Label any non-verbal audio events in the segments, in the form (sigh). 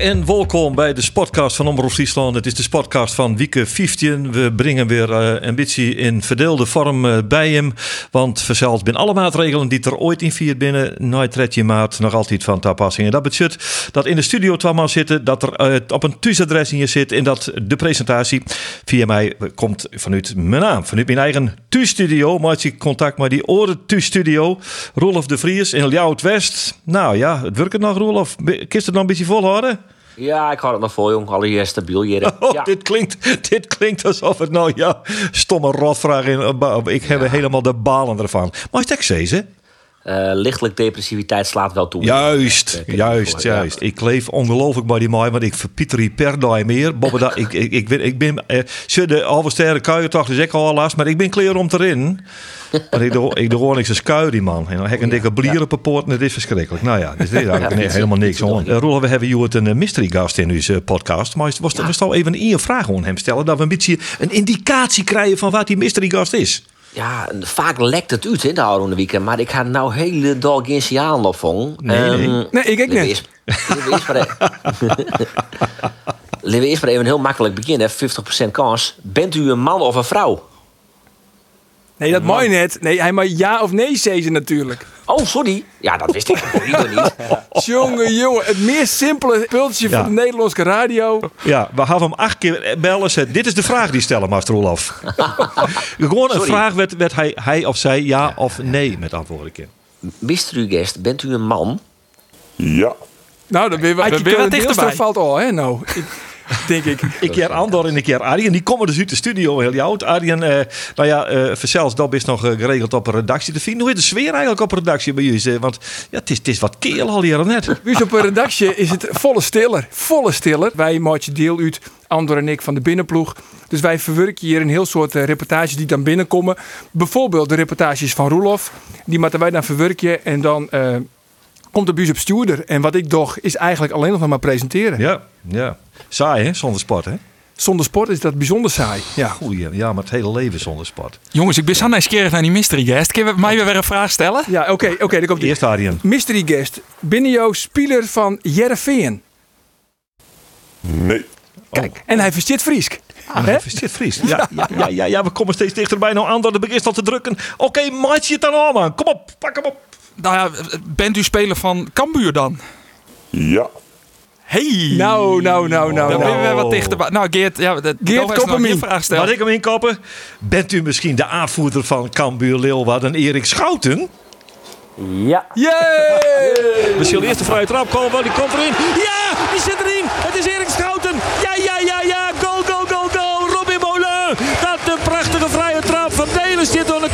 En welkom bij de podcast van Omroep Friesland. Het is de podcast van Wieke 15. We brengen weer uh, ambitie in verdeelde vorm uh, bij hem. Want verzeld binnen alle maatregelen die er ooit in viert binnen. Nooit 13 maart nog altijd van toepassing. En dat betekent dat in de studio twaalf zitten. Dat er uh, op een thuisadres in je zit. En dat de presentatie via mij komt vanuit mijn naam. Vanuit mijn eigen thuisstudio. Maak ik contact met die oren thuisstudio. Rolf de Vries in Ljouwt West. Nou ja, het werkt nog Rolf. Kist het nog een beetje volhouden? Ja, ik hou het nog vol, jong. Alle hier stabiel hier. (laughs) Oh, ja. dit, klinkt, dit klinkt alsof het nou, ja, stomme rotvraag in. Ik heb helemaal de balen ervan. Maar is het hè? Uh, lichtelijk depressiviteit slaat wel toe. Juist, juist, juist. Ja. Ik leef ongelooflijk bij die mooi, want ik verpieter die per dag meer. Bobbe, ik, ik, ik, ben, ik ben uh, de halve sterren toch, dus ik al last, maar ik ben klaar om erin. Maar ik doe, ik doe gewoon niks als kuien, die man. En dan heb ik een dikke blier op een poort en het is verschrikkelijk. Nou ja, dit is eigenlijk nee, helemaal niks. Uh, Roel, we hebben hier een mystery gast in onze podcast. Maar was ja. we even een vraag aan hem stellen, dat we een beetje een indicatie krijgen van wat die mystery gast is. Ja, vaak lekt het uit in de oude weekend, maar ik ga nou hele dag geen signaal opvangen. Nee, nee. Um, nee, ik ook niet. Laten we eerst maar even heel makkelijk beginnen. 50% kans. Bent u een man of een vrouw? Nee, dat mooi net. Nee, hij maar ja of nee zei ze natuurlijk. Oh, sorry. Ja, dat wist ik nog niet. (laughs) jongen, jongen. Het meest simpele pultje ja. van de Nederlandse radio. Ja, we gaan hem acht keer bellen. Dit is de vraag die stellen, Master Olaf. (laughs) Gewoon een vraag werd, werd hij, hij of zij ja of nee met antwoorden in. Mystery guest, bent u een man? Ja. Nou, dan ben je wel wat dichterbij. valt al, hè, nou. Denk ik. (laughs) Een keer Andor en een keer Arjen. Die komen dus uit de studio heel oud. Arjen, uh, nou ja, uh, Verzels, dat is nog uh, geregeld op een redactie te vinden. Hoe is de sfeer eigenlijk op een redactie bij jullie? Want ja, het is, het is wat keel al hier net. (laughs) Dus op een redactie is het volle stiller. Volle stiller. Wij maken deel uit, Andor en ik, van de binnenploeg. Dus wij verwerken hier een heel soort reportages die dan binnenkomen. Bijvoorbeeld de reportages van Roelof. Die moeten wij dan verwerken en dan komt de bus op stuurder. En wat ik toch is eigenlijk alleen nog maar presenteren. Ja, ja. Saai hè, zonder sport hè? Zonder sport is dat bijzonder saai. Ja, Goeie, ja, maar het hele leven zonder sport. Jongens, ik ben zo nieuwsgierig naar die mystery guest. Kun je mij weer een vraag stellen? Ja, oké, oké. Okay, dan komt Eerst Arjen. Mystery guest. Binnen jouw speler van Jereveen? Nee. Kijk, oh. en hij versteert Friesk. Ah, hij versteert Fries. (laughs) Ja, ja, ja, ja, ja, we komen steeds dichterbij. Nou, aan dat het begint al te drukken. Oké, okay, maatje het dan al, man. Kom op, pak hem op. Nou ja, bent u speler van Cambuur dan? Ja. Hey. Nou, nou, nou, nou. Dan ben je wat dichterbij. Nou, Geert, ja, dat Geert, kop hem in. Vraag stellen. Laat ik hem inkoppen. Bent u misschien de aanvoerder van Cambuur Leeuwarden, Erik Schouten? Ja. Yay! Misschien de eerste vrije trap komen, die komt erin. Ja, die zit erin. Het is Erik Schouten. Ja, ja, ja, ja. Goal, goal, goal, goal. Robin Molen. Dat een prachtige vrije trap. Van Delen zit aan de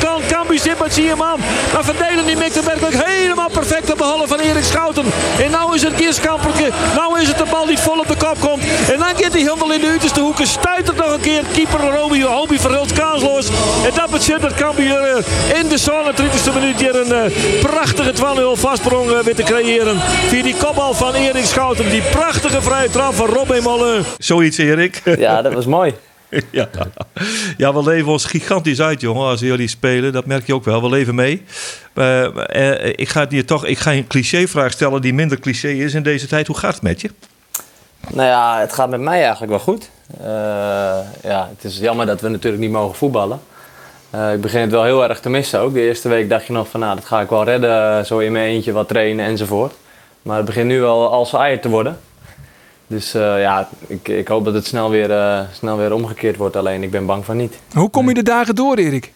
zie man. Maar Van Delen die mikt hem werkelijk helemaal perfect op de halve van Erik Schouten. En nou is het Gierskamperke. Nou is het de bal die vol op de kop komt. En dan gaat hij helemaal in de uiterste hoeken. Stuit het nog een keer. Keeper Roby, Hobie verhult kansloos. En dat betekent dat Cambuur in de zone 30e minuut hier een uh, prachtige 12-0 vastprong uh, weer te creëren. Via die kopbal van Erik Schouten. Die prachtige vrije trap van Robin Molen. Zoiets Erik. Ja, dat was mooi. (laughs) Ja. ja, we leven ons gigantisch uit, jongen, als jullie spelen. Dat merk je ook wel. We leven mee. Uh, uh, ik ga hier toch ik ga een clichévraag stellen die minder cliché is in deze tijd. Hoe gaat het met je? Nou ja, het gaat met mij eigenlijk wel goed. Uh, ja, het is jammer dat we natuurlijk niet mogen voetballen. ik begin het wel heel erg te missen ook. De eerste week dacht je nog van, nou, dat ga ik wel redden. Zo in mijn eentje wat trainen enzovoort. Maar het begint nu wel als eier te worden. Dus uh, ja, ik, ik hoop dat het snel weer, uh, snel weer omgekeerd wordt. Alleen ik ben bang van niet. Hoe kom je de dagen door, Erik?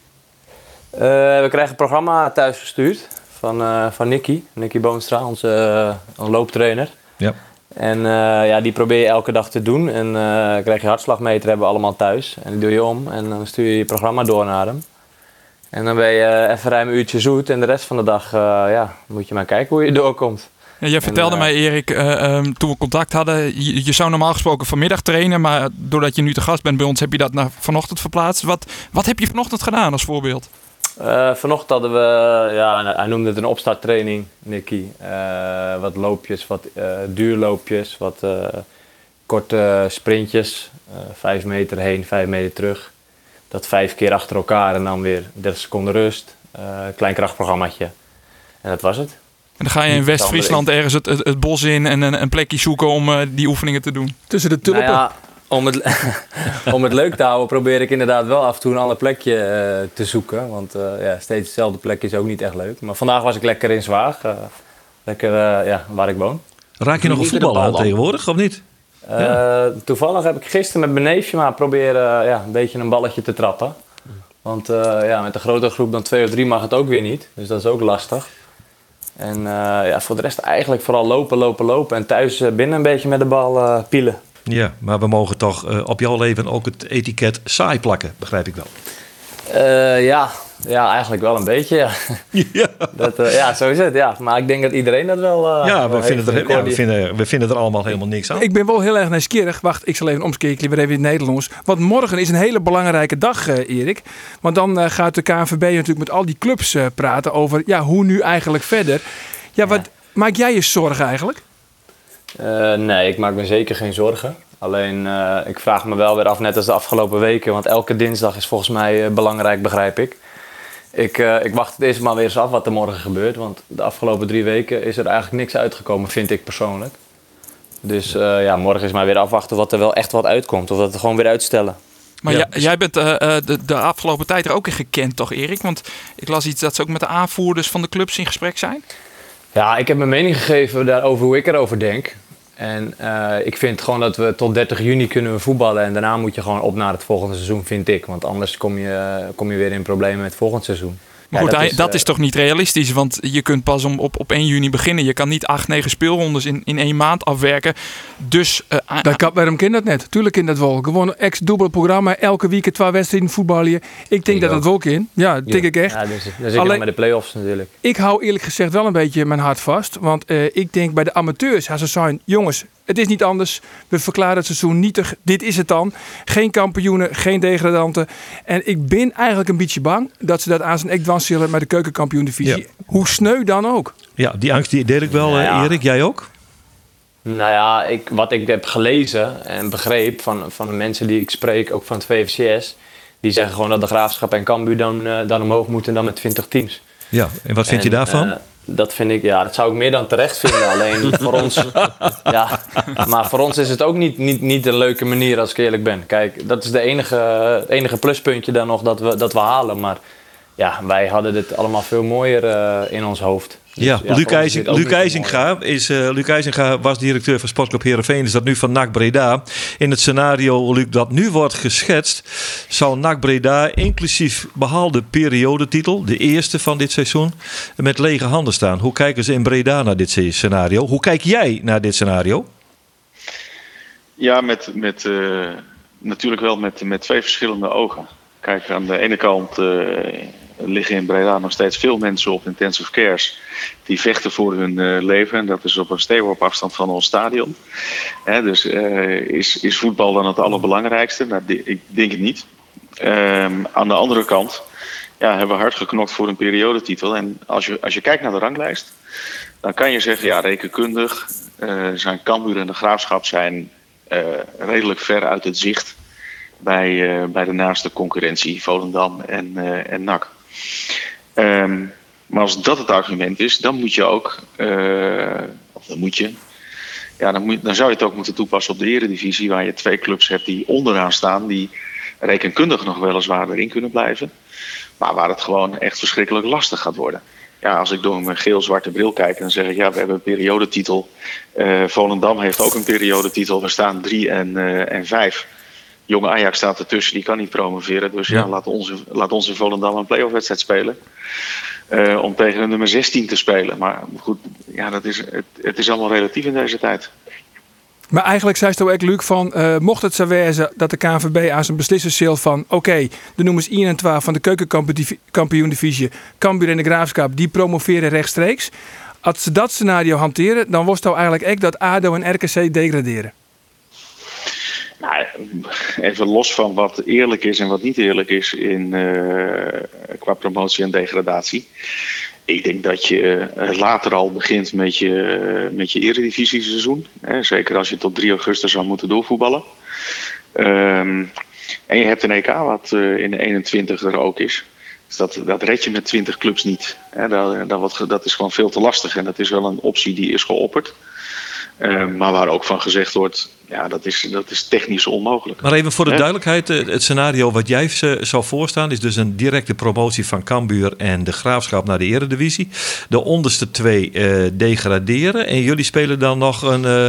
Uh, we krijgen een programma thuis gestuurd van, van Nicky. Nicky Boonstra, onze looptrainer. Ja. En ja, die probeer je elke dag te doen. En krijg je hartslagmeter, hebben we allemaal thuis. En die doe je om en dan stuur je je programma door naar hem. En dan ben je even ruim een uurtje zoet. En de rest van de dag ja, moet je maar kijken hoe je doorkomt. Ja, jij vertelde mij, Erik, uh, um, toen we contact hadden, je, je, zou normaal gesproken vanmiddag trainen, maar doordat je nu te gast bent bij ons, heb je dat naar vanochtend verplaatst. Wat, wat heb je vanochtend gedaan als voorbeeld? Eh, vanochtend hadden we, ja, hij noemde het een opstarttraining, Nicky. Eh, wat loopjes, wat eh, duurloopjes, wat eh, korte sprintjes. Eh, vijf meter heen, vijf meter terug. Dat vijf keer achter elkaar en dan weer 30 seconden rust. Eh, klein krachtprogrammaatje. En dat was het. En dan ga je in West-Friesland ergens het, het, het bos in en een, een plekje zoeken om eh, die oefeningen te doen. Tussen de tulpen. Nou ja, om, het, (laughs) om het leuk te houden probeer ik inderdaad wel af en toe een ander plekje eh, te zoeken. Want eh, ja, steeds hetzelfde plekje is ook niet echt leuk. Maar vandaag was ik lekker in Zwaag. lekker eh, ja, waar ik woon. Raak je nog een voetballer aan tegenwoordig, of niet? Eh, Toevallig heb ik gisteren met mijn neefje maar proberen ja, een beetje een balletje te trappen. Want eh, ja, met een grotere groep dan twee of drie mag het ook weer niet. Dus dat is ook lastig. En eh, ja, voor de rest eigenlijk vooral lopen, lopen, lopen. En thuis eh, binnen een beetje met de bal eh, pielen. Ja, maar we mogen toch op jouw leven ook het etiket saai plakken, begrijp ik wel. Ja. ja, eigenlijk wel een beetje. Ja. (laughs) Ja, Dat, eh, ja, zo is het. Ja. Maar ik denk dat iedereen dat wel. eh, ja, wel we, vinden er, ja we, vinden, we vinden er allemaal helemaal niks aan. Ik ben wel heel erg nieuwsgierig. Wacht, ik zal even omskeren, weer even in het Nederlands. Want morgen is een hele belangrijke dag, eh, Erik. Want dan eh, gaat de KNVB natuurlijk met al die clubs eh, praten over ja, hoe nu eigenlijk verder. Ja, wat maak jij je zorgen eigenlijk? Eh, nee, ik maak me zeker geen zorgen. Alleen eh, ik vraag me wel weer af, net als de afgelopen weken, want elke dinsdag is volgens mij eh, belangrijk, begrijp ik. Ik, eh, ik wacht het eerst maar weer eens af wat er morgen gebeurt, want de afgelopen drie weken is er eigenlijk niks uitgekomen, vind ik persoonlijk. Dus eh, ja, morgen is maar weer afwachten wat er wel echt wat uitkomt, of dat we het gewoon weer uitstellen. Maar Ja, jij, jij bent eh, eh, de, de afgelopen tijd er ook in gekend, toch Erik? Want ik las iets dat ze ook met de aanvoerders van de clubs in gesprek zijn. Ja, ik heb mijn mening gegeven daarover hoe ik erover denk. En eh, ik vind gewoon dat we tot 30 juni kunnen voetballen. En daarna moet je gewoon op naar het volgende seizoen, vind ik. Want anders kom je, kom je weer in problemen met het volgende seizoen. Maar Ja, goed, dat dat, is, dat eh, is toch niet realistisch? Want je kunt pas om, op, op 1 juni beginnen. Je kan niet 8, 9 speelrondes in, in één maand afwerken. Dus eh, Dat kan, waarom kan dat net? Tuurlijk kan dat wel. Gewoon een ex-dubbel programma, elke week twee wedstrijden voetballen. Ik denk Ik dat ook. dat wel kan. Ja, dat denk ik echt. Ja, dus, dus ik Alleen- nog met de play-offs natuurlijk. Ik hou eerlijk gezegd wel een beetje mijn hart vast. Want eh, ik denk bij de amateurs, als ze zijn, jongens, het is niet anders. We verklaren het seizoen nietig. Dit is het dan. Geen kampioenen, geen degradanten. En ik ben eigenlijk een beetje bang dat ze dat aan zijn ek dwars zullen met de keukenkampioen divisie. Ja. Hoe sneu dan ook. Ja, die angst die deel ik wel, eh, Ja. Erik. Jij ook? Nou ja, ik, wat ik heb gelezen en begreep van, van de mensen die ik spreek, ook van het VVCS, die zeggen gewoon dat de Graafschap en Cambuur dan, eh, dan omhoog moeten dan met 20 teams. Ja, en wat vind je daarvan? eh, dat vind ik, ja, dat zou ik meer dan terecht vinden. Alleen (laughs) voor ons, ja, maar voor ons is het ook niet, niet, niet een leuke manier als ik eerlijk ben. Kijk, dat is de enige, het enige pluspuntje dan nog dat we, dat we halen. Maar ja, wij hadden dit allemaal veel mooier eh, in ons hoofd. Dus ja, voor Luc, IJzing, IJzinga, is, eh, Luc IJzinga was directeur van Sportclub Heerenveen. Is dat nu van NAC Breda. In het scenario, Luc, dat nu wordt geschetst... zal NAC Breda inclusief behalve periodetitel... de eerste van dit seizoen, met lege handen staan. Hoe kijken ze in Breda naar dit scenario? Hoe kijk jij naar dit scenario? Ja, met, met, eh, natuurlijk wel met, met twee verschillende ogen. Kijk, aan de ene kant eh, liggen in Breda nog steeds veel mensen op intensive cares. Die vechten voor hun eh, leven. En dat is op een steenworp afstand van ons stadion. Hè, dus eh, is, is voetbal dan het allerbelangrijkste? Nou, ik denk het niet. Ehm, aan de andere kant ja, hebben we hard geknokt voor een periodetitel. En als je, als je kijkt naar de ranglijst, dan kan je zeggen, ja, rekenkundig zijn Cambuur en de Graafschap zijn redelijk ver uit het zicht bij, eh, bij de naaste concurrentie, Volendam en, eh, en NAC. Ehm, maar als dat het argument is, dan moet je ook, eh, of dan moet je, ja, dan, moet, dan zou je het ook moeten toepassen op de Eredivisie, waar je twee clubs hebt die onderaan staan, die rekenkundig nog weliswaar erin kunnen blijven, maar waar het gewoon echt verschrikkelijk lastig gaat worden. Ja, als ik door mijn geel-zwarte bril kijk, dan zeg ik ja, we hebben een periodetitel. Eh Volendam heeft ook een periodetitel. We staan drie en, en vijf. Jonge Ajax staat ertussen, die kan niet promoveren. Dus ja, Ja. laat, ons, laat in Volendam een play-off wedstrijd spelen. Eh, om tegen de nummer 16 te spelen. Maar goed, ja, dat is, het, het is allemaal relatief in deze tijd. Maar eigenlijk zei het ook, Luc, van eh, mocht het zo wezen dat de KNVB aan zijn beslissen zult van oké, de nummers 1 en 12 van de keukenkampioen-divisie, Cambuur en de Graafschap, die promoveren rechtstreeks. Als ze dat scenario hanteren, dan was het eigenlijk echt dat ADO en RKC degraderen. Nou, even los van wat eerlijk is en wat niet eerlijk is in, eh, qua promotie en degradatie. Ik denk dat je eh, later al begint met je, eh, met je eredivisie-seizoen. Hè, zeker als je tot 3 augustus zou moeten doorvoetballen. Ehm, en je hebt een EK wat in de 21 er ook is. Dus dat, dat red je met 20 clubs niet. Dat, dat is gewoon veel te lastig. En dat is wel een optie die is geopperd. Ehm, maar waar ook van gezegd wordt, ja, dat is, dat is technisch onmogelijk. Maar even voor de duidelijkheid, eh, het scenario wat jij zou voorstaan is dus een directe promotie van Cambuur en de Graafschap naar de Eredivisie. De onderste twee eh, degraderen en jullie spelen dan nog een, eh,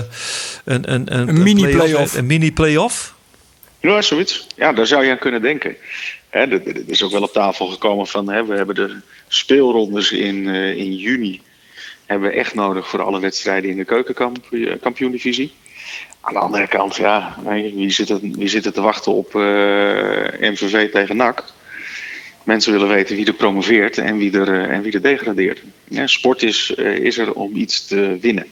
een, een, Een mini-play-off. Een mini-play-off? Ja, zoiets. Ja, daar zou je aan kunnen denken. Hè, er, is ook wel op tafel gekomen van, hè, we hebben de speelrondes in, eh, in juni hebben we echt nodig voor alle wedstrijden in de keukenkampioen-divisie. Aan de andere kant, ja, wie zit er, wie zit te wachten op eh, MVV tegen NAC? Mensen willen weten wie er promoveert en wie er, eh, en wie er degradeert. Ja, sport is, eh, is er om iets te winnen.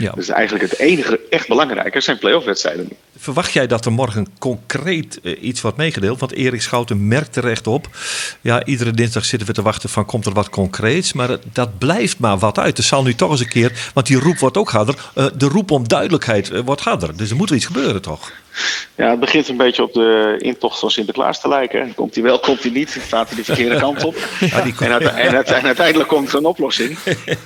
Ja. Dus eigenlijk het enige echt belangrijke zijn play-off wedstrijden. Verwacht jij dat er morgen concreet eh, iets wordt meegedeeld? Want Erik Schouten merkt terecht op. Ja, iedere dinsdag zitten we te wachten van komt er wat concreets. Maar dat blijft maar wat uit. Er zal nu toch eens een keer, want die roep wordt ook harder. eh, de roep om duidelijkheid eh, wordt harder. Dus er moet iets gebeuren toch? Ja, het begint een beetje op de intocht van Sinterklaas te lijken. Komt hij wel, komt hij niet, gaat hij de verkeerde (laughs) kant op. Ja, die En, uite- en, uite- en uiteindelijk komt er een oplossing.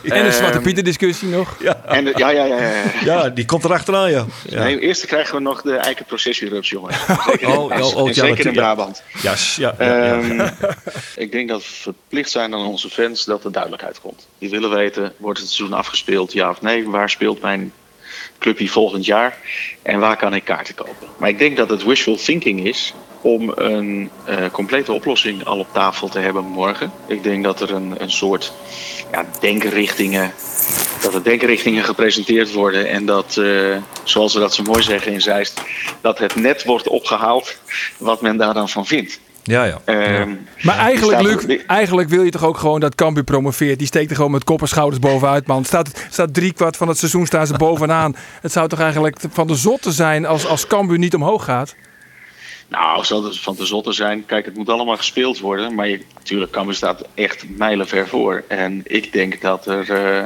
En een Zwarte Ehm, Pieter discussie nog. En, de- ja, ja, ja, ja. ja. Ja, die komt erachteraan, ja. ja. Nee, eerst krijgen we nog de eikenprocessierups, jongens. (laughs) Zeker, Oh, en- oh, oh, en ja, zeker in ja. Brabant. Ja, s- ja, ja, ja. Ehm, (laughs) ik denk dat we verplicht zijn aan onze fans dat er duidelijkheid komt. Die willen weten, wordt het seizoen afgespeeld, ja of nee? Waar speelt mijn clubje volgend jaar? En waar kan ik kaarten kopen? Maar ik denk dat het wishful thinking is om een eh, complete oplossing al op tafel te hebben morgen. Ik denk dat er een, een soort ja, denkrichtingen, dat er denkrichtingen gepresenteerd worden en dat, eh, zoals ze dat zo mooi zeggen in Zeist, dat het net wordt opgehaald wat men daar dan van vindt. Ja, ja. Ehm, Maar eigenlijk, Luc, er- eigenlijk wil je toch ook gewoon dat Cambuur promoveert. Die steekt er gewoon met kop en schouders bovenuit, man. Staat, staat drie kwart van het seizoen staan ze bovenaan. (laughs) Het zou toch eigenlijk van de zotte zijn als, als Cambuur niet omhoog gaat? Nou, zal het van de zotte zijn. Kijk, het moet allemaal gespeeld worden. Maar je, natuurlijk, Cambuur staat echt mijlenver voor. En ik denk dat er, eh,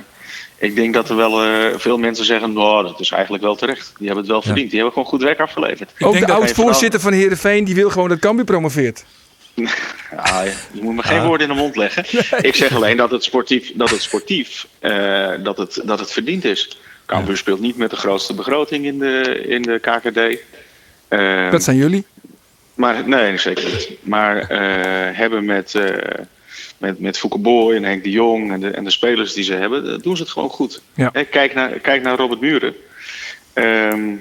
ik denk dat er wel eh, veel mensen zeggen... Nou, dat is eigenlijk wel terecht. Die hebben het wel verdiend. Die hebben gewoon goed werk afgeleverd. Ook denk de oud-voorzitter van Heerenveen die wil gewoon dat Cambuur promoveert. (laughs) Ja, je moet me geen woorden in de mond leggen. (laughs) Ik zeg alleen dat het sportief, dat het, sportief eh, dat het, dat het verdiend is. Cambuur speelt niet met de grootste begroting in de, in de KKD. Ehm, Dat zijn jullie. Maar nee, zeker niet. Maar eh, hebben met, eh met, met Fouke Boy en Henk de Jong en de, en de spelers die ze hebben, doen ze het gewoon goed. Ja. Hè, Kijk, naar, kijk naar Robert Muren. Ehm,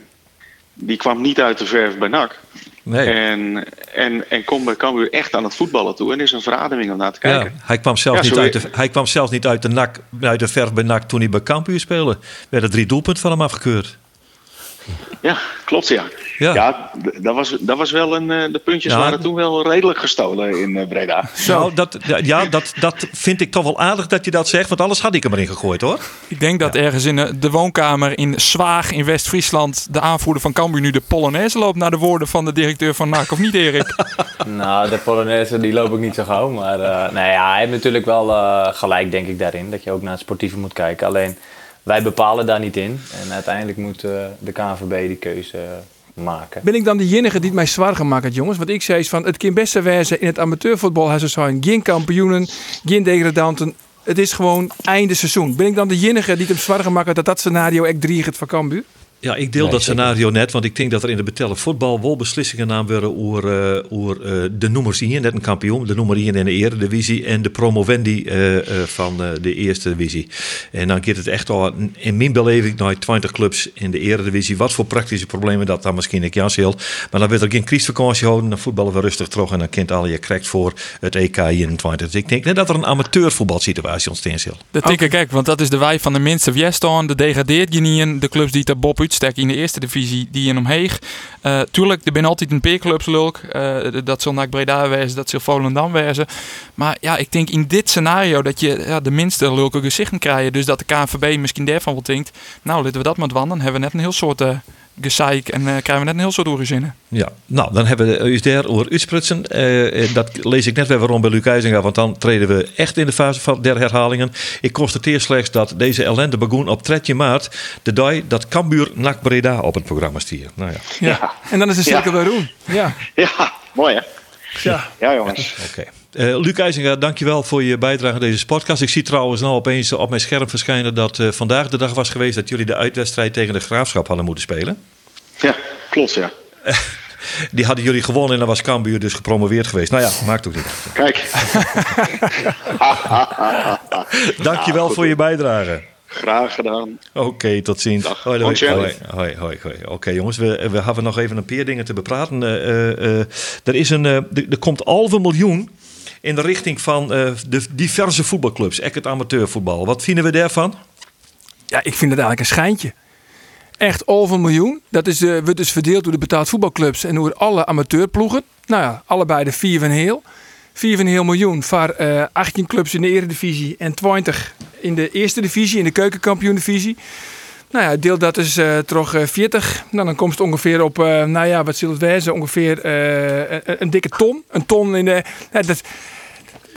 die kwam niet uit de verf bij NAC. Nee. En, en, en komt bij Cambuur echt aan het voetballen toe. En is een verademing om naar te Ja, kijken. hij, kwam zelf Ja, niet uit de, hij kwam zelfs niet uit de, nak, uit de verf bij NAC toen hij bij Cambuur speelde. Werden drie doelpunten van hem afgekeurd. Ja, klopt ja. Ja. Dat, was, dat was wel een. eh, de puntjes Ja. waren toen wel redelijk gestolen in eh, Breda. Nou, dat, ja, dat, dat vind ik toch wel aardig dat je dat zegt, want anders had ik hem erin gegooid hoor. Ik denk dat ergens in de, de woonkamer in Zwaag in West-Friesland de aanvoerder van Cambuur nu de Polonaise loopt naar de woorden van de directeur van NAC, of niet Erik? (laughs) Nou, de Polonaise die loop ik niet zo gauw. Maar eh nou ja, hij heeft natuurlijk wel eh, gelijk, denk ik, daarin. Dat je ook naar het sportieve moet kijken. Alleen, wij bepalen daar niet in. En uiteindelijk moet eh, de KNVB die keuze eh, maken. Ben ik dan de enige die het mij zwaar gemaakt jongens? Want ik zei van, het kan best wezen in het amateurvoetbal. Zou zijn geen kampioenen, geen degradanten. Het is gewoon einde seizoen. Ben ik dan de enige die het hem zwaar gemaakt heeft dat dat scenario echt drie gaat van Cambuur? Ja, ik deel dat scenario net, want ik denk dat er in de betellen voetbal wel beslissingen aan worden over, eh, over eh, de nummers hier, net een kampioen, de nummer hier in de eredivisie en de promovendi eh, eh, van eh, de eerste divisie. En dan gaat het echt al in mijn beleving naar 20 clubs in de eredivisie. Wat voor praktische problemen dat dan misschien ik jas heel. Maar dan wordt er geen criesvakantie houden, dan voetballen we rustig terug en dan kent al je krijgt voor het EK 21. Dus ik denk net dat er een amateurvoetbalsituatie ontstaan zal. Dat denk ik ook, want dat is de wij van de minste Weston. De degradeert je niet in. De clubs die daar Bob in de eerste divisie, die in omheeg. Eh tuurlijk, er zijn altijd een paar clubs lulk. Eh, dat zal NAC Breda wezen, dat zal Volendam wezen. Maar ja, ik denk in dit scenario dat je ja, de minste lulke gezichten krijgt. Dus dat de KNVB misschien daarvan wel denkt, nou, laten we dat maar wandelen. Dan hebben we net een heel soort... gezeik en eh, krijgen we net een heel soort oorzinnen. Ja, nou, dan hebben we u daar over uitsprutsen. Eh, eh, dat lees ik net weer waarom bij Luc IJzinga, want dan treden we echt in de fase van der herhalingen. Ik constateer slechts dat deze ellende begon op 13 maart, de dag dat Cambuur NAC Breda op het programma stier. Nou ja, Ja. En dan is de cirkel weer roen. Ja. Ja, mooi hè? Ja. Ja, jongens. oké. Eh, Luc IJzinga, dankjewel voor je bijdrage aan deze podcast. Ik zie trouwens nou opeens op mijn scherm verschijnen dat eh, vandaag de dag was geweest dat jullie de uitwedstrijd tegen de Graafschap hadden moeten spelen. Ja, klopt ja. (laughs) Die hadden jullie gewonnen en dan was Cambuur dus gepromoveerd geweest. Nou ja, maakt ook niet uit. Kijk. (laughs) Dankjewel voor je bijdrage. Graag gedaan. Oké, tot ziens. Dag. Hoi, hoi, Hoi, hoi, hoi. Oké, jongens, we, we hebben nog even een paar dingen te bepraten. Eh, er, is een, eh, er, er komt halve miljoen in de richting van eh, de diverse voetbalclubs, echt het amateurvoetbal. Wat vinden we daarvan? Ja, ik vind het eigenlijk een schijntje. Echt over een miljoen. Dat is, eh, wordt dus verdeeld door de betaald voetbalclubs en door alle amateurploegen. Nou ja, allebei de vier van heel. 4 van heel miljoen voor eh 18 clubs in de eredivisie en 20 in de eerste divisie, in de keukenkampioen-divisie. Nou ja, deel dat is eh toch eh, 40. Nou, dan komt het ongeveer op, eh, nou ja, wat zal het wezen? Ongeveer eh, een, een dikke ton. Een ton in de... Dat,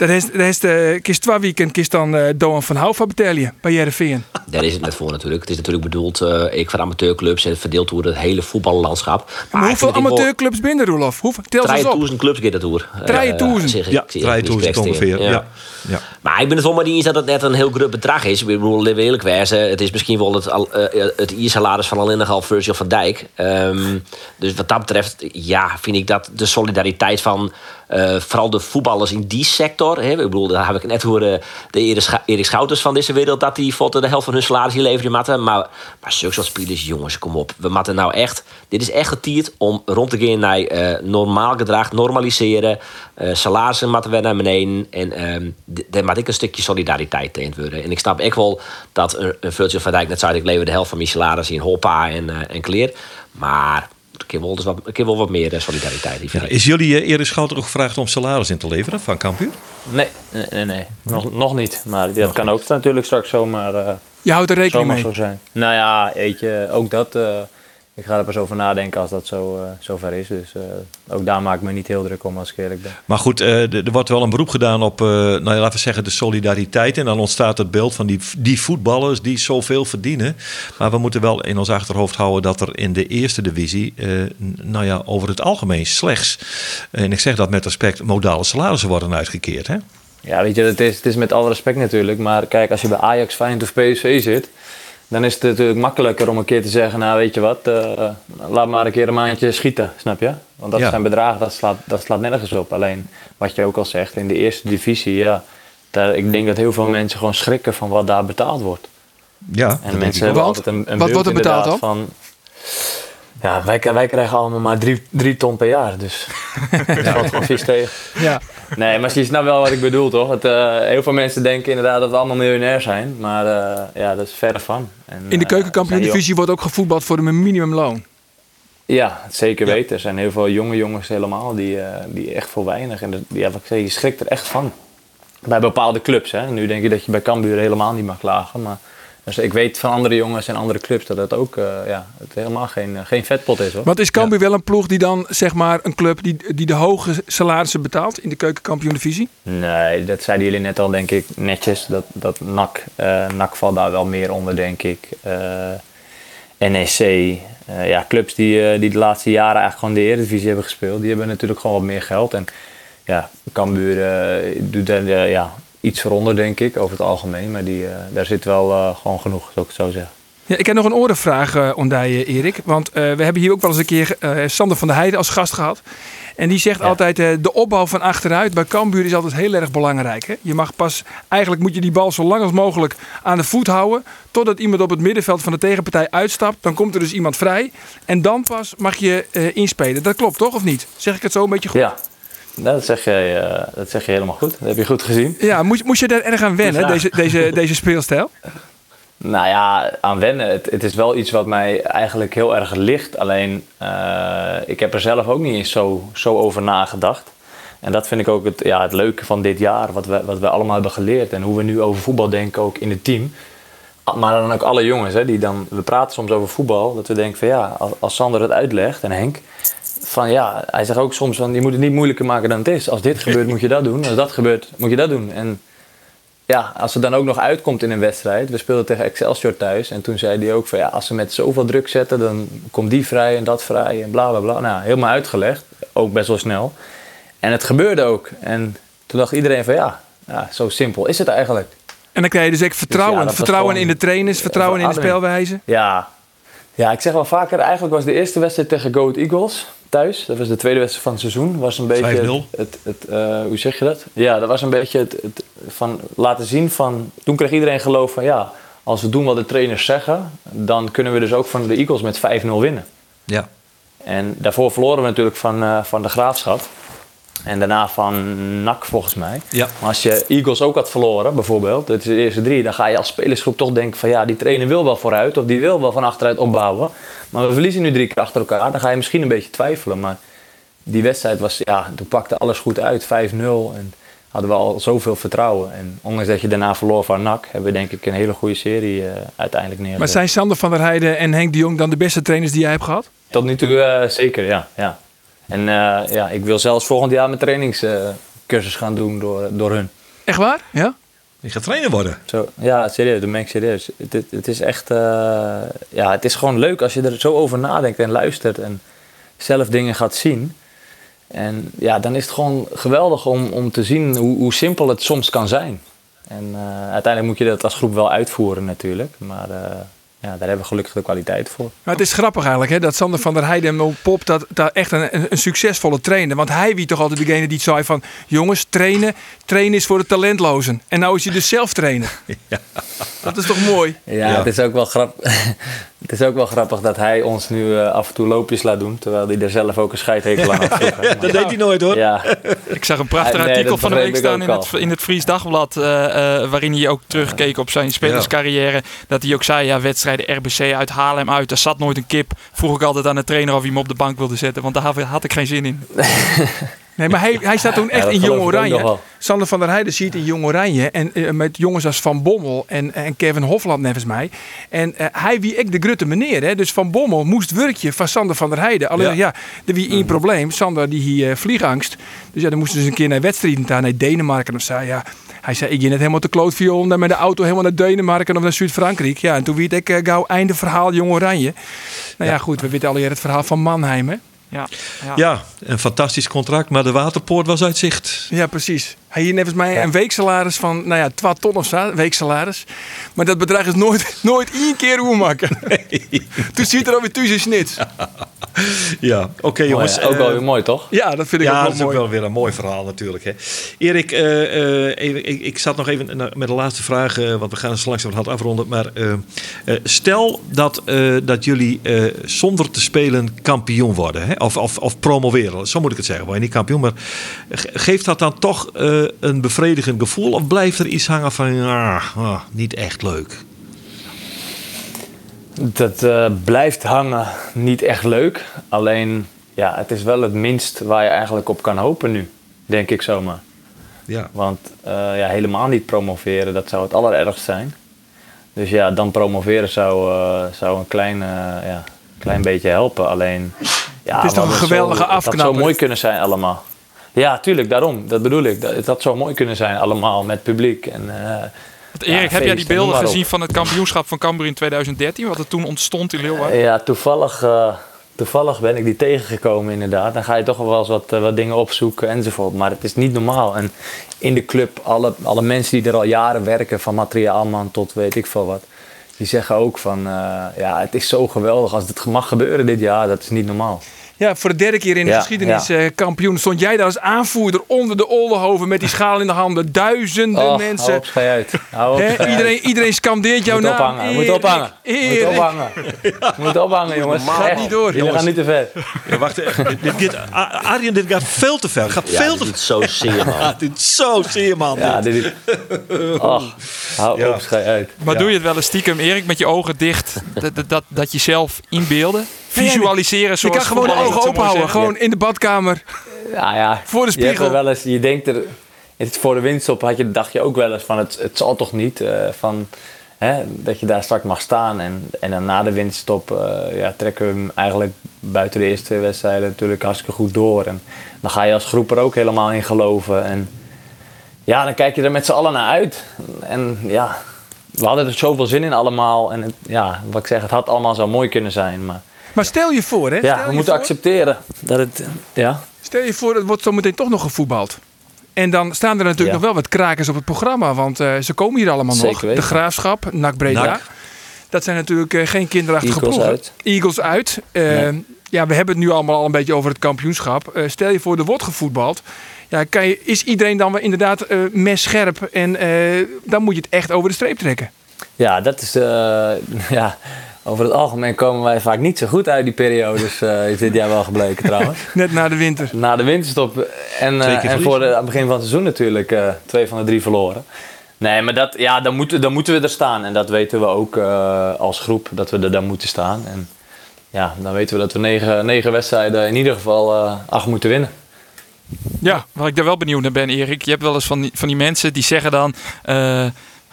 dat is, dat is de, kist twee weekend kist dan eh Doan van Houva betalen bij Jereveen. Daar is het net voor natuurlijk. Het is natuurlijk bedoeld, eh, ik voor amateurclubs en verdeeld door het hele voetballandschap. Maar hoeveel wel- amateurclubs binnen, Roelof? Hoeveel? Tel ze eens op. 3000 clubs gaat dat door. 3000? zeg ik- Ja, ik zeg 3000 niet ongeveer. Ja. Ja. Maar ik ben het wel maar niet eens dat het net een heel groot bedrag is. Ik bedoel, eerlijk wezen. Het is misschien wel het, eh, het iersalaris van alleen nogal Virgil van Dijk. Ehm, dus wat dat betreft, ja, vind ik dat de solidariteit van eh, vooral de voetballers in die sector. Hè, ik bedoel, daar heb ik net horen de Erik Schouters van deze wereld... dat die de helft van hun salaris hier leveren matten. Maar, maar zulke spelers, jongens, kom op. We moeten nou echt... Dit is echt tijd om rond te gaan naar eh, normaal gedrag, normaliseren. eh salarissen moeten we naar beneden. En ehm, daar moet ik een stukje solidariteit tegen worden. En ik snap echt wel dat een, een van Dijk net zei... ik de helft van mijn salaris in hoppa en, en kleer. Maar ik heb wel, dus wat, wat meer eh, solidariteit. Ja, is jullie uh, Erik Schouten ook gevraagd om salaris in te leveren van Cambuur? Nee, nee, nee. nee. Nog, nog niet. Maar dat kan ook natuurlijk straks zomaar, eh Je houdt er rekening mee. zo zijn. Nou ja, weet je, ook dat. eh, ik ga er pas over nadenken als dat zo, eh zo ver is. Dus eh, ook daar maak ik me niet heel druk om als ik eerlijk ben. Maar goed, eh, er wordt wel een beroep gedaan op, nou laten we zeggen, de solidariteit. En dan ontstaat het beeld van die, die voetballers die zoveel verdienen. Maar we moeten wel in ons achterhoofd houden dat er in de eerste divisie, nou ja, over het algemeen slechts, en ik zeg dat met respect, modale salarissen worden uitgekeerd. Hè? Ja, weet je, het is, het is met alle respect natuurlijk. Maar kijk, als je bij Ajax, Feyenoord of PSV zit... dan is het natuurlijk makkelijker om een keer te zeggen... nou, weet je wat, eh, laat maar een keer een maandje schieten, snap je? Want dat Ja. zijn bedragen, dat slaat, dat slaat nergens op. Alleen, wat je ook al zegt, in de eerste divisie... ja, daar, ik denk dat heel veel mensen gewoon schrikken van wat daar betaald wordt. Ja, En mensen hebben altijd een, een wat wordt er betaald van... Ja, wij, wij krijgen allemaal maar drie, drie ton per jaar, dus dat valt gewoon vies tegen. Ja. Nee, maar je snapt wel wat ik bedoel, toch? Het, eh, heel veel mensen denken inderdaad dat we allemaal miljonair zijn. Maar eh, ja, dat is verre van. En, In de eh, keukenkampioen-divisie wordt ook gevoetbald voor een minimumloon. Ja, zeker weten. Er zijn heel veel jonge jongens helemaal die, eh, die echt voor weinig. En dat- ja, wat ik zeg, je schrikt er echt van. Bij bepaalde clubs. Hè. Nu denk je dat je bij Cambuur helemaal niet mag klagen. Maar dus ik weet van andere jongens en andere clubs dat het ook eh, ja, het helemaal geen, eh, geen vetpot is. Hoor. Want is Cambuur wel een ploeg die dan, zeg maar, een club die, die de hoge salarissen betaalt in de keukenkampioen-divisie? Nee, dat zeiden jullie net al, denk ik, netjes. Dat, dat NAC, eh NAC valt daar wel meer onder, denk ik. NEC, ja, clubs die, die de laatste jaren eigenlijk gewoon de Eredivisie hebben gespeeld. Die hebben natuurlijk gewoon wat meer geld. En ja, Cambuur doet daar ja, iets eronder, denk ik, over het algemeen. Maar die, eh, daar zit wel eh, gewoon genoeg, zou ik het zo zeggen. Ja, ik heb nog een orenvraag uh, onder je, Erik. Want uh, we hebben hier ook wel eens een keer uh, Sander van der Heijden als gast gehad. En die zegt ja. altijd, uh, de opbouw van achteruit bij Cambuur is altijd heel erg belangrijk. Hè? Je mag pas, eigenlijk moet je die bal zo lang als mogelijk aan de voet houden. Totdat iemand op het middenveld van de tegenpartij uitstapt. Dan komt er dus iemand vrij. En dan pas mag je inspelen. Dat klopt toch, of niet? Zeg ik het zo een beetje goed? Ja. Dat zeg, je, uh, dat zeg je helemaal goed. Dat heb je goed gezien. Ja, moest, moest je daar erg aan wennen, deze, deze, deze speelstijl? (laughs) Nou ja, aan wennen. Het, het, is wel iets wat mij eigenlijk heel erg ligt. Alleen, uh, ik heb er zelf ook niet eens zo, zo over nagedacht. En dat vind ik ook het, ja, het leuke van dit jaar. Wat we, wat we allemaal hebben geleerd. En hoe we nu over voetbal denken ook in het team. maar dan ook alle jongens, hè, die dan, we praten soms over voetbal, dat we denken van ja, als, als Sander het uitlegt en Henk, van ja, hij zegt ook soms van je moet het niet moeilijker maken dan het is. Als dit gebeurt moet je dat doen, als dat gebeurt moet je dat doen. En ja, als het dan ook nog uitkomt in een wedstrijd, we speelden tegen Excelsior thuis en toen zei hij ook van ja, als ze met zoveel druk zetten, dan komt die vrij en dat vrij en bla bla bla. Nou, helemaal uitgelegd, ook best wel snel. En het gebeurde ook. En toen dacht iedereen van ja, ja zo simpel is het eigenlijk. En dan krijg je dus echt vertrouwen. ja, was vertrouwen gewoon- in de trainers, vertrouwen in de spelwijze. Ja. ja, ik zeg wel vaker, eigenlijk was de eerste wedstrijd tegen Go Ahead Eagles thuis. Dat was de tweede wedstrijd van het seizoen. Was een beetje 5-0. het, het, eh, hoe zeg je dat? Ja, dat was een beetje het, het van laten zien van. Toen kreeg iedereen geloof van ja, als we doen wat de trainers zeggen, dan kunnen we dus ook van de Eagles met 5-0 winnen. Ja. En daarvoor verloren we natuurlijk van, eh, van de Graafschap. En daarna van NAC volgens mij. Ja. Maar als je Eagles ook had verloren, bijvoorbeeld, dat is de eerste drie, dan ga je als spelersgroep toch denken van ja, die trainer wil wel vooruit of die wil wel van achteruit opbouwen. Maar we verliezen nu drie keer achter elkaar, dan ga je misschien een beetje twijfelen. Maar die wedstrijd was, ja, toen pakte alles goed uit, 5-0 en hadden we al zoveel vertrouwen. En ondanks dat je daarna verloor van NAC, hebben we denk ik een hele goede serie eh, uiteindelijk neergezet. Maar zijn Sander van der Heijden en Henk de Jong dan de beste trainers die jij hebt gehad? Tot nu toe eh, zeker, ja. ja. En eh, ja, ik wil zelfs volgend jaar mijn trainingscursus gaan doen door, door hun. Echt waar? Ja? Je gaat trainer worden. Zo, ja, serieus, dat meen ik serieus. Het, het, het is echt, eh, ja, het is gewoon leuk als je er zo over nadenkt en luistert en zelf dingen gaat zien. En ja, dan is het gewoon geweldig om, om te zien hoe, hoe simpel het soms kan zijn. En eh, uiteindelijk moet je dat als groep wel uitvoeren natuurlijk. Maar eh, ja, daar hebben we gelukkig de kwaliteit voor. Maar het is grappig eigenlijk hè, dat Sander van der Heijden op pop dat, echt een, een, een succesvolle trainer. Want hij wie toch altijd degene die zei van jongens, trainen, trainen is voor de talentlozen. En nou is hij dus zelf trainer. (laughs) Dat is toch mooi? Ja, Ja. Het, is ook wel grappig, (laughs) het is ook wel grappig dat hij ons nu eh, af en toe loopjes laat doen. Terwijl hij er zelf ook een scheidhekel aan had. (laughs) Dat deed hij nooit hoor. Ja, Ik zag een prachtig Nee, artikel van de begreep week ik staan in het, in het Fries Dagblad. eh, eh, waarin hij ook terugkeek op zijn spelerscarrière. Dat hij ook zei, ja, wedstrijden RBC uit Haarlem uit. Daar zat nooit een kip. Vroeg ik altijd aan de trainer of hij hem op de bank wilde zetten. Want daar had ik geen zin in. Nee, maar hij, hij staat toen echt in Jong Oranje. Sander van der Heijden ziet in Jong Oranje. En eh, met jongens als Van Bommel en, en Kevin Hofland nevens mij. En eh, hij wie ik de grutte meneer. Hè. Dus Van Bommel moest werkje van Sander van der Heijden. Alleen Ja. ja, er wie één probleem. Sander die hier vliegangst. Dus ja, dan moesten ze een keer naar wedstrijden. Naar Denemarken of zo. Ja, hij zei, ik ging net helemaal te om dan met de auto helemaal naar Denemarken of naar Zuid-Frankrijk. Ja, en toen weet ik gauw einde verhaal Jong Oranje. Nou ja, goed, we weten alweer het verhaal van Mannheim, hè? Ja, ja. Ja, een fantastisch contract, maar de waterpoort was uit zicht. Ja, precies. Hij hier nevens mij een weeksalaris van, nou ja, 12 ton of zo, weeksalaris. Maar dat bedrag is nooit, (laughs) nooit één keer hoe maken. Toen ziet er alweer thuis in snit. (laughs) Ja, oké jongens. ook eh, wel weer mooi, toch? Ja, dat vind ik ja, ook dat wel is ook wel weer een mooi verhaal natuurlijk. Hè. Erik, eh, eh, even, ik, ik zat nog even met de laatste vraag, eh, want we gaan het langzaam hard afronden. Maar eh, eh, stel dat, eh, dat jullie eh, zonder te spelen kampioen worden, hè? Of, of, of promoveren, zo moet ik het zeggen. Word je niet kampioen, maar ge- geeft dat dan toch een bevredigend gevoel? Of blijft er iets hangen van, ah, ah, niet echt leuk? Dat eh, blijft hangen niet echt leuk. Alleen, ja, het is wel het minst waar je eigenlijk op kan hopen nu. Denk ik zomaar. Ja. Want eh, ja, helemaal niet promoveren, dat zou het allerergst zijn. Dus ja, dan promoveren zou, eh, zou een klein, ja, klein beetje helpen. Alleen, ja, Het is toch een geweldige zo, Het had zo afknapper. mooi kunnen zijn allemaal. Ja, tuurlijk, daarom. Dat bedoel ik. Dat- Het had zo mooi kunnen zijn allemaal met publiek. En, Want Erik, Ja, heb jij die beelden gezien van het kampioenschap van Cambuur in 2013? Wat er toen ontstond in Leeuwarden? Ja, toevallig, eh, toevallig ben ik die tegengekomen inderdaad. Dan ga je toch wel eens wat, eh, wat dingen opzoeken enzovoort. Maar het is niet normaal. En in de club, alle, alle mensen die er al jaren werken, van materiaalman tot weet ik veel wat. Die zeggen ook van, ja, het is zo geweldig als het mag gebeuren dit jaar. Dat is niet normaal. Ja, voor de derde keer in de Ja, geschiedenis ja. eh, kampioen. Stond jij daar als aanvoerder onder de Oldenhoven met die (laughs) schaal in de handen. Duizenden Oh, hou mensen. op, uit. Hou op, Hè, schei uit. iedereen, iedereen scandeert jouw Moet naam. ophangen, moet Erik, ophangen. Moet ophangen. (laughs) Moet ophangen, jongens. Gaat Echt. niet door. Jullie Jongens. gaan niet te ver. Ja, wacht, eh, dit, dit, Arjen, dit gaat veel te ver. Gaat Ja, veel dit te doet zo zeer, man. (laughs) Dit is zo zeer, man. Ja, dit. dit is... Och, hou Ja. op, schei uit. Maar doe je het wel eens stiekem, Erik, met je ogen dicht? Dat, dat, dat, dat jezelf inbeelden? Visualiseren Je zoals kan gewoon de ogen dat zo mooi open houden. zeggen. Gewoon in de badkamer. Ja, ja. Voor de Je, hebt spiegel. er wel eens, je denkt er, het voor de winst op had je, dacht je ook wel eens van het, het zal toch niet. eh, van, hè, dat je daar straks mag staan. En, en dan na de winterstop eh, ja, trekken we hem eigenlijk buiten de eerste wedstrijden natuurlijk hartstikke goed door. En dan ga je als groep er ook helemaal in geloven. En ja, dan kijk je er met z'n allen naar uit. En ja, we hadden er zoveel zin in allemaal. En het, ja, wat ik zeg, het had allemaal zo mooi kunnen zijn. Maar Maar stel je voor, hè? stel ja, we moeten voor- accepteren dat het... Ja, Stel je voor, het wordt zometeen toch nog gevoetbald. En dan staan er natuurlijk Ja. nog wel wat krakers op het programma. Want eh, ze komen hier allemaal Zeker nog. weten. De Graafschap, NAC Breda. NAC. Dat zijn natuurlijk eh, geen kinderachtige Eagles ploegen. uit. Eagles uit. Eh, Nee. Ja, we hebben het nu allemaal al een beetje over het kampioenschap. Stel je voor, er wordt gevoetbald. Ja, kan je, is iedereen dan wel inderdaad eh messcherp? En dan moet je het echt over de streep trekken. ja dat is... (laughs) ja, over het algemeen komen wij vaak niet zo goed uit die periodes. eh is dit jaar wel gebleken trouwens. (laughs) Net na de winter. Na de winterstop en, eh, keer en voor de, het begin van het seizoen natuurlijk eh, twee van de drie verloren. Nee, maar dat, ja, dan, moeten, dan moeten we er staan. En dat weten we ook eh, als groep, dat we er dan moeten staan. En ja, dan weten we dat we negen, negen wedstrijden in ieder geval eh, acht moeten winnen. Ja, Waar ik daar wel benieuwd naar ben, Erik. Je hebt wel eens van die, van die mensen die zeggen dan...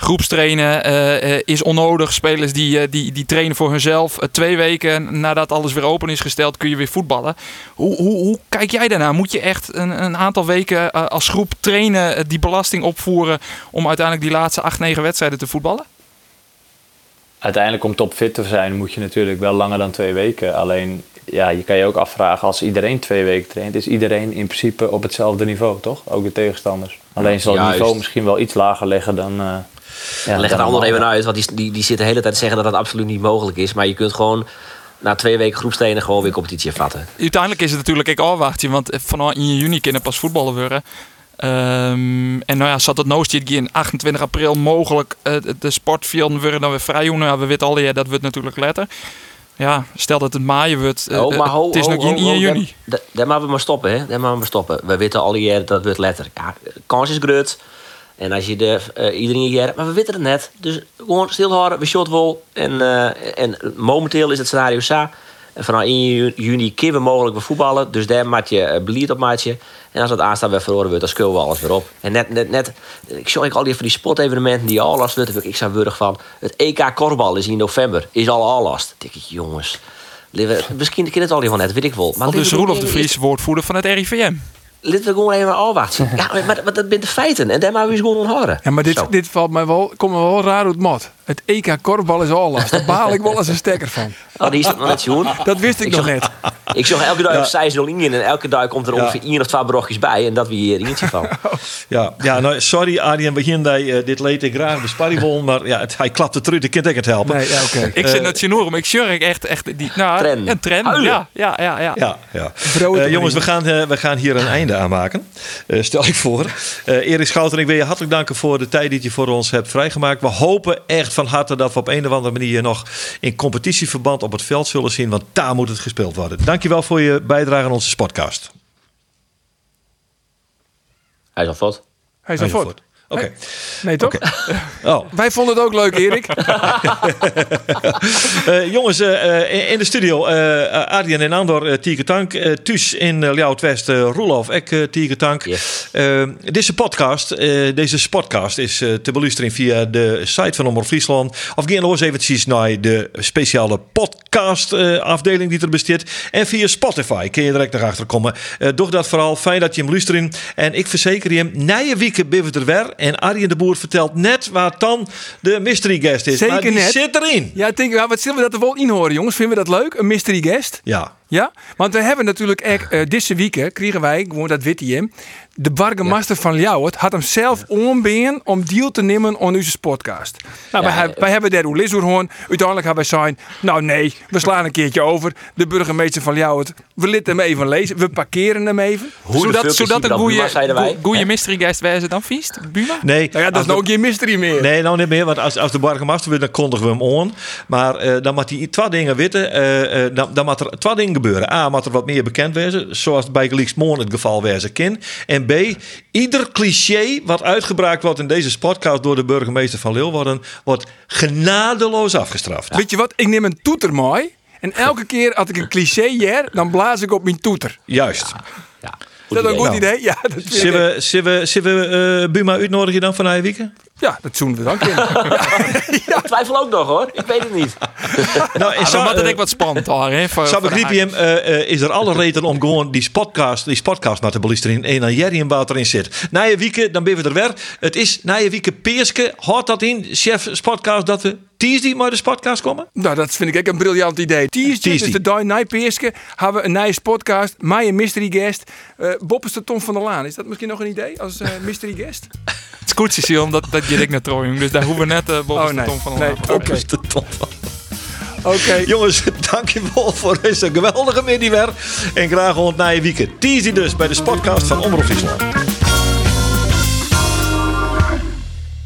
groepstrainen eh, eh, is onnodig. Spelers die, eh, die, die trainen voor hunzelf. Twee weken nadat alles weer open is gesteld, kun je weer voetballen. Hoe, hoe, hoe kijk jij daarnaar? Moet je echt een, een aantal weken als groep trainen, die belasting opvoeren... om uiteindelijk die laatste acht, negen wedstrijden te voetballen? Uiteindelijk om topfit te zijn moet je natuurlijk wel langer dan twee weken. Alleen, ja, je kan je ook afvragen als iedereen twee weken traint, is iedereen in principe op hetzelfde niveau, toch? Ook de tegenstanders. Alleen zal het Juist. niveau misschien wel iets lager liggen dan. Ja, Leg het allemaal even uit, want die, die, die zitten de hele tijd te zeggen dat dat absoluut niet mogelijk is. Maar je kunt gewoon na twee weken groepstenen gewoon weer competitie vatten. Uiteindelijk is het natuurlijk ik afwachten, want vanaf in juni kunnen pas voetballen worden. Ehm, en nou ja, zat het nooit in 28 april mogelijk eh, de sportvelden worden dan weer vrij. Nou, ja, we weten al ja, dat wordt natuurlijk letter. Ja, stel dat het maaien wordt. eh, Oh, maar eh, ho, het is ho, nog ho, in, in ho, juni. Daar, moeten we maar stoppen, hè? Daar moeten we maar stoppen. We weten al jaren dat het letter. Ja, kans is groot. En als je de, eh, iedereen jaar, maar we weten het net. Dus gewoon stilhouden, we shot wel. En, eh, en momenteel is het scenario. En vanaf 1 ju- juni kunnen we mogelijk weer voetballen. Dus daar maak je eh, beleid op maatje. En als het aanstaan weer verloren wordt, dan skullen we alles weer op. En net, net, net ik zag ik al die van die sportevenementen die al last wordt. Ik zou wurg van. Het EK korbal is in november. Is al al last. denk ik, jongens. Misschien ken het al van net, weet ik wel. Maar dus Roelof de Vries, woordvoerder van het RIVM. Laten we gewoon even afwachten. (laughs) Ja, maar, maar, dat zijn de feiten. En daar moeten we eens gewoon onthouden. Ja, maar dit, Zo. dit valt mij wel, komt me wel raar uit het mat. Het EK korfbal is al last. Daar baal ik wel eens een stekker van. Oh, (laughs) die is het nog net zoen. Dat wist ik, Ik nog zag- net. Ik zag elke dag op 6 0 in en elke dag komt er Ja. ongeveer één of twee brokjes bij. En dat we hier eentje van. (laughs) Ja, ja nou, sorry Arjen, begin bij eh, dit leed ik graag besparrie wil, (laughs) maar ja, het, hij klapt het terug, ik kan het echt het helpen. Nee, ja, oké. Ik zit net Sinorum, ik sjurk echt, echt die, nou, Trend. een trend. Huilen. Ja, ja, ja, ja. Ja, ja. Eh, jongens, we gaan, eh, we gaan hier een einde aan maken. Eh, stel ik voor. Eh Erik Schouten, ik wil je hartelijk danken voor de tijd die je voor ons hebt vrijgemaakt. We hopen echt van harte dat we op een of andere manier nog in competitieverband op het veld zullen zien. Want daar moet het gespeeld worden. Dankjewel voor je bijdrage aan onze podcast. Hij is al fot. Hij is al voort. Oké. Nee, toch? (laughs) Oh. Wij vonden het ook leuk, Erik. (laughs) Eh, jongens, eh, eh, in- in de studio, eh Arjen en Andor, uh, Tieke Tank. eh thuis in uh, Ljouwt West, uh, Roelof, ek uh, Tieke Tank. Yes. Eh, deze podcast, eh, deze spotcast is eh, te beluisteren via de site van Omroep Friesland. Of ga nog eens eventjes naar de speciale podcast eh, afdeling die er bestaat. En via Spotify kun je direct naar achter komen. Eh doe dat vooral. Fijn dat je hem luistert. En ik verzeker je hem, na je week ben we er weer. En Arjen de Boer vertelt net waar dan de mystery guest is. Zeker maar die net. zit erin. Ja, ik denk, ja, wat zullen we dat er wel in horen, jongens? Vinden we dat leuk? Een mystery guest? Ja. Ja, want we hebben natuurlijk echt, eh, deze week kregen wij, gewoon dat hij hem, de burgemeester van Ljouwert had hem zelf ombeen om deel te nemen aan onze podcast. Nou, wij, Ja, hebben- wij hebben daar hoorn. Uiteindelijk hebben wij zijn, nou nee, we slaan een keertje over. De burgemeester van Ljouwert, we laten hem even lezen, we parkeren hem even. Hoe zodat zodat een goede, goede mystery guest wijze dan viest, Buma? Nee, Nou ja, dat is nou de- geen mystery meer. Nee, nou niet meer, want als, als de burgemeester wil, dan kondigen we hem aan. Maar eh, dan moet hij twee dingen weten. eh, eh, dan, dan moet er twee dingen gebeuren. A, moet er wat meer bekend wezen, zoals bij Gelieks Moon het geval wezen kan. En B, ieder cliché wat uitgebruikt wordt in deze podcast door de burgemeester van Leeuwarden, wordt genadeloos afgestraft. Weet je wat, ik neem een toeter mooi. En elke (laughs) keer als ik een cliché jer, dan blaas ik op mijn toeter. Juist. Ja, Is dat een goed Nou. idee? Ja, dat Zullen we, zullen we, zullen we eh, Buma uitnodigen dan van Nijweken? Ja, dat zoenen we dan in. (laughs) Ik twijfel ook nog hoor. Ik weet het niet. (laughs) Nou, en Ah, zo, het eh, ook wat spannend (laughs) hoor. hè, voor- eh, eh, is er alle reden om gewoon die podcast, die podcast naar te beluisteren en dan Jerry en wat erin zit. Na je wieken, dan ben we er weer. Het is na je wieken Peerske. Houdt dat in, chef podcast, dat we Tuesday maar de podcast komen? Nou, dat vind ik ook een briljant idee. Tuesday. dus de dag na Peerske, hebben we een nieuwe podcast. Mij een mystery guest. Eh Bob is de Tom van der Laan. Is dat misschien nog een idee als eh, (laughs) mystery guest? Het is goed, Cecile, dat, dat je ik naar Trooijen. Dus daar hoeven we net uh, Bob Oh, de nee. Tom van de Nee, Laan. oké. Dat is de top van. Oké. (laughs) Jongens, dankjewel voor deze geweldige middag weer. En graag je wieken. Tuesday dus bij de podcast van Omroep Friesland.